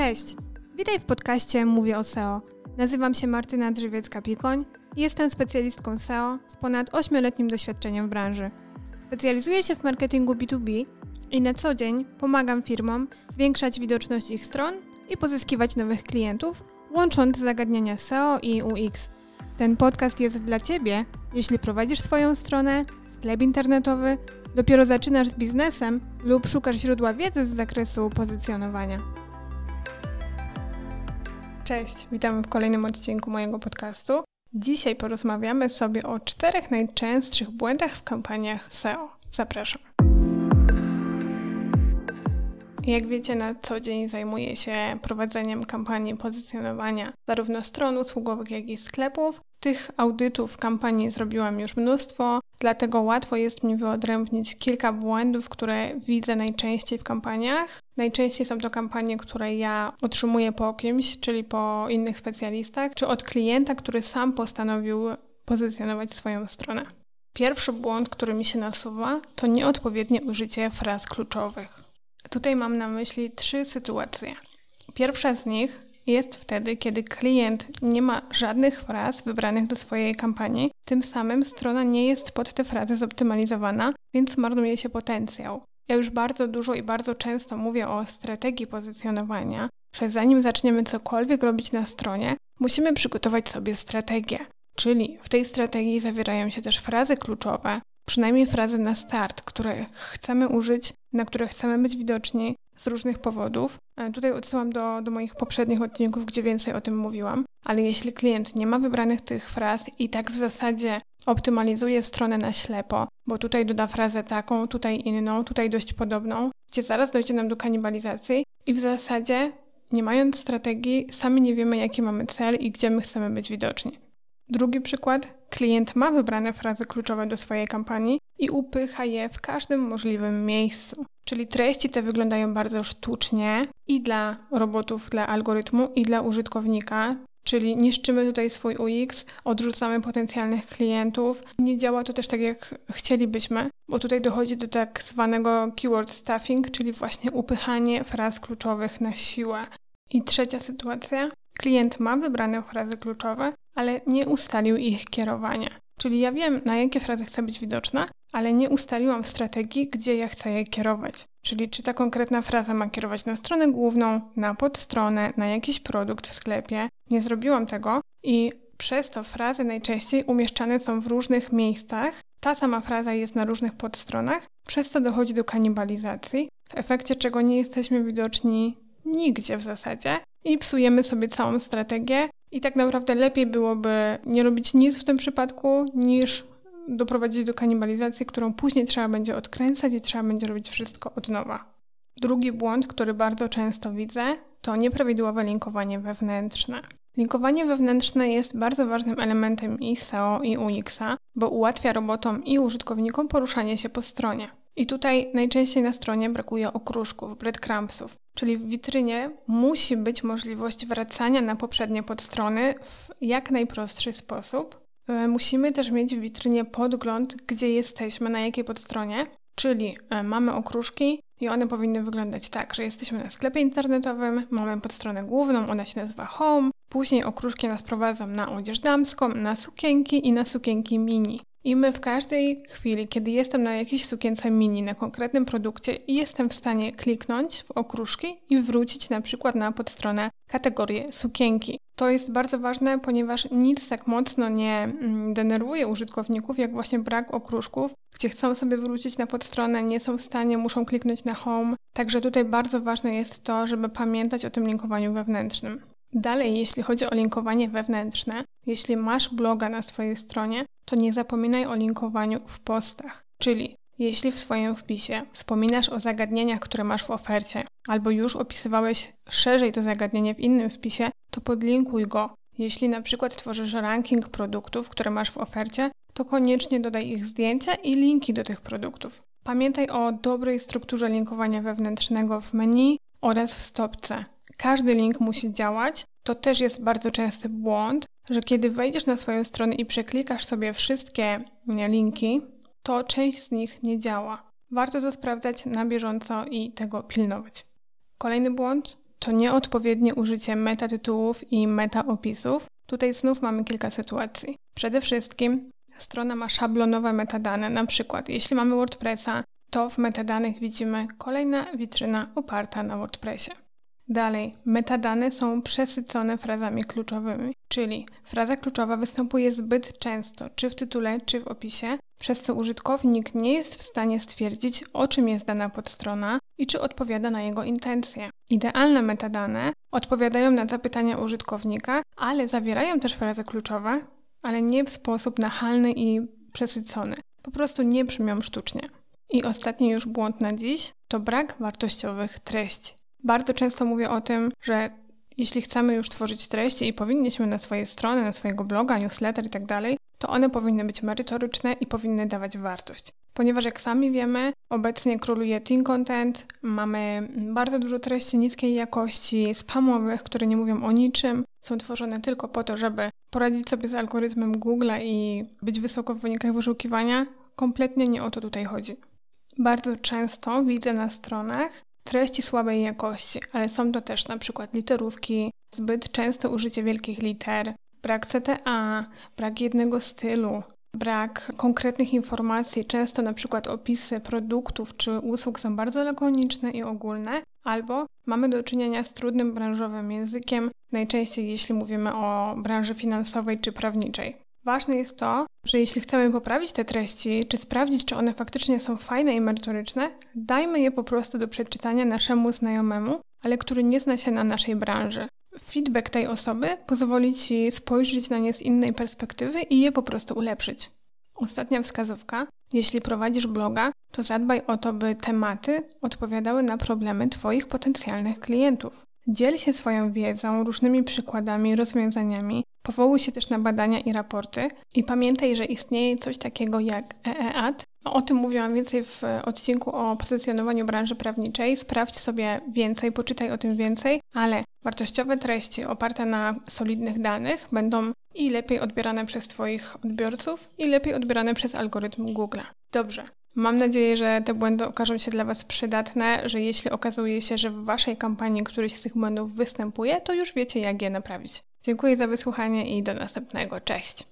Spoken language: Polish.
Cześć! Witaj w podcaście Mówię o SEO. Nazywam się Martyna Drzewiecka-Pikoń i jestem specjalistką SEO z ponad 8-letnim doświadczeniem w branży. Specjalizuję się w marketingu B2B i na co dzień pomagam firmom zwiększać widoczność ich stron i pozyskiwać nowych klientów, łącząc zagadnienia SEO i UX. Ten podcast jest dla Ciebie, jeśli prowadzisz swoją stronę, sklep internetowy, dopiero zaczynasz z biznesem lub szukasz źródła wiedzy z zakresu pozycjonowania. Cześć, witam w kolejnym odcinku mojego podcastu. Dzisiaj porozmawiamy sobie o czterech najczęstszych błędach w kampaniach SEO. Zapraszam. Jak wiecie, na co dzień zajmuję się prowadzeniem kampanii pozycjonowania zarówno stron usługowych, jak i sklepów. Tych audytów kampanii zrobiłam już mnóstwo, dlatego łatwo jest mi wyodrębnić kilka błędów, które widzę najczęściej w kampaniach. Najczęściej są to kampanie, które ja otrzymuję po kimś, czyli po innych specjalistach, czy od klienta, który sam postanowił pozycjonować swoją stronę. Pierwszy błąd, który mi się nasuwa, to nieodpowiednie użycie fraz kluczowych. Tutaj mam na myśli trzy sytuacje. Pierwsza z nich jest wtedy, kiedy klient nie ma żadnych fraz wybranych do swojej kampanii, tym samym strona nie jest pod te frazy zoptymalizowana, więc marnuje się potencjał. Ja już bardzo dużo i bardzo często mówię o strategii pozycjonowania, że zanim zaczniemy cokolwiek robić na stronie, musimy przygotować sobie strategię. Czyli w tej strategii zawierają się też frazy kluczowe, przynajmniej frazy na start, które chcemy użyć, na które chcemy być widoczni z różnych powodów. E, tutaj odsyłam do, do moich poprzednich odcinków, gdzie więcej o tym mówiłam, ale jeśli klient nie ma wybranych tych fraz i tak w zasadzie optymalizuje stronę na ślepo, bo tutaj doda frazę taką, tutaj inną, tutaj dość podobną, gdzie zaraz dojdzie nam do kanibalizacji i w zasadzie, nie mając strategii, sami nie wiemy, jaki mamy cel i gdzie my chcemy być widoczni. Drugi przykład. Klient ma wybrane frazy kluczowe do swojej kampanii i upycha je w każdym możliwym miejscu. Czyli treści te wyglądają bardzo sztucznie i dla robotów, dla algorytmu, i dla użytkownika. Czyli niszczymy tutaj swój UX, odrzucamy potencjalnych klientów. Nie działa to też tak, jak chcielibyśmy, bo tutaj dochodzi do tak zwanego keyword stuffing, czyli właśnie upychanie fraz kluczowych na siłę. I trzecia sytuacja. Klient ma wybrane frazy kluczowe, ale nie ustalił ich kierowania. Czyli ja wiem, na jakie frazy chcę być widoczna, ale nie ustaliłam strategii, gdzie ja chcę je kierować. Czyli czy ta konkretna fraza ma kierować na stronę główną, na podstronę, na jakiś produkt w sklepie. Nie zrobiłam tego i przez to frazy najczęściej umieszczane są w różnych miejscach. Ta sama fraza jest na różnych podstronach, przez co dochodzi do kanibalizacji, w efekcie czego nie jesteśmy widoczni nigdzie w zasadzie i psujemy sobie całą strategię. I tak naprawdę lepiej byłoby nie robić nic w tym przypadku, niż doprowadzić do kanibalizacji, którą później trzeba będzie odkręcać i trzeba będzie robić wszystko od nowa. Drugi błąd, który bardzo często widzę, to nieprawidłowe linkowanie wewnętrzne. Linkowanie wewnętrzne jest bardzo ważnym elementem i SEO i UX-a, bo ułatwia robotom i użytkownikom poruszanie się po stronie. I tutaj najczęściej na stronie brakuje okruszków, breadcrumbsów, czyli w witrynie musi być możliwość wracania na poprzednie podstrony w jak najprostszy sposób. E, musimy też mieć w witrynie podgląd, gdzie jesteśmy, na jakiej podstronie, czyli e, mamy okruszki i one powinny wyglądać tak, że jesteśmy na sklepie internetowym, mamy podstronę główną, ona się nazywa Home, później okruszki nas prowadzą na odzież damską, na sukienki i na sukienki mini. I my w każdej chwili, kiedy jestem na jakiejś sukience mini, na konkretnym produkcie i jestem w stanie kliknąć w okruszki i wrócić na przykład na podstronę kategorię sukienki. To jest bardzo ważne, ponieważ nic tak mocno nie mm, denerwuje użytkowników, jak właśnie brak okruszków, gdzie chcą sobie wrócić na podstronę, nie są w stanie, muszą kliknąć na home. Także tutaj bardzo ważne jest to, żeby pamiętać o tym linkowaniu wewnętrznym. Dalej, jeśli chodzi o linkowanie wewnętrzne, jeśli masz bloga na swojej stronie, to nie zapominaj o linkowaniu w postach. Czyli jeśli w swoim wpisie wspominasz o zagadnieniach, które masz w ofercie, albo już opisywałeś szerzej to zagadnienie w innym wpisie, to podlinkuj go. Jeśli na przykład tworzysz ranking produktów, które masz w ofercie, to koniecznie dodaj ich zdjęcia i linki do tych produktów. Pamiętaj o dobrej strukturze linkowania wewnętrznego w menu oraz w stopce. Każdy link musi działać. To też jest bardzo częsty błąd, że kiedy wejdziesz na swoją stronę i przeklikasz sobie wszystkie linki, to część z nich nie działa. Warto to sprawdzać na bieżąco i tego pilnować. Kolejny błąd to nieodpowiednie użycie metatytułów i metaopisów. Tutaj znów mamy kilka sytuacji. Przede wszystkim strona ma szablonowe metadane, na przykład jeśli mamy WordPressa, to w metadanych widzimy kolejna witryna oparta na WordPressie. Dalej, metadane są przesycone frazami kluczowymi, czyli fraza kluczowa występuje zbyt często, czy w tytule, czy w opisie, przez co użytkownik nie jest w stanie stwierdzić, o czym jest dana podstrona i czy odpowiada na jego intencje. Idealne metadane odpowiadają na zapytania użytkownika, ale zawierają też frazy kluczowe, ale nie w sposób nachalny i przesycony. Po prostu nie brzmią sztucznie. I ostatni już błąd na dziś to brak wartościowych treści. Bardzo często mówię o tym, że jeśli chcemy już tworzyć treści i powinniśmy na swoje strony, na swojego bloga, newsletter i tak to one powinny być merytoryczne i powinny dawać wartość. Ponieważ jak sami wiemy, obecnie króluje teen content, mamy bardzo dużo treści niskiej jakości, spamowych, które nie mówią o niczym, są tworzone tylko po to, żeby poradzić sobie z algorytmem Google i być wysoko w wynikach wyszukiwania. Kompletnie nie o to tutaj chodzi. Bardzo często widzę na stronach treści słabej jakości, ale są to też na przykład literówki, zbyt częste użycie wielkich liter, brak CTA, brak jednego stylu, brak konkretnych informacji, często na przykład opisy produktów czy usług są bardzo lakoniczne i ogólne, albo mamy do czynienia z trudnym branżowym językiem, najczęściej jeśli mówimy o branży finansowej czy prawniczej. Ważne jest to, że jeśli chcemy poprawić te treści, czy sprawdzić, czy one faktycznie są fajne i merytoryczne, dajmy je po prostu do przeczytania naszemu znajomemu, ale który nie zna się na naszej branży. Feedback tej osoby pozwoli Ci spojrzeć na nie z innej perspektywy i je po prostu ulepszyć. Ostatnia wskazówka. Jeśli prowadzisz bloga, to zadbaj o to, by tematy odpowiadały na problemy Twoich potencjalnych klientów. Dziel się swoją wiedzą, różnymi przykładami, rozwiązaniami, powołuj się też na badania i raporty i pamiętaj, że istnieje coś takiego jak EEAT. O tym mówiłam więcej w odcinku o pozycjonowaniu branży prawniczej. Sprawdź sobie więcej, poczytaj o tym więcej, ale wartościowe treści oparte na solidnych danych będą i lepiej odbierane przez Twoich odbiorców, i lepiej odbierane przez algorytm Google. Dobrze. Mam nadzieję, że te błędy okażą się dla Was przydatne, że jeśli okazuje się, że w Waszej kampanii któryś z tych błędów występuje, to już wiecie, jak je naprawić. Dziękuję za wysłuchanie i do następnego. Cześć!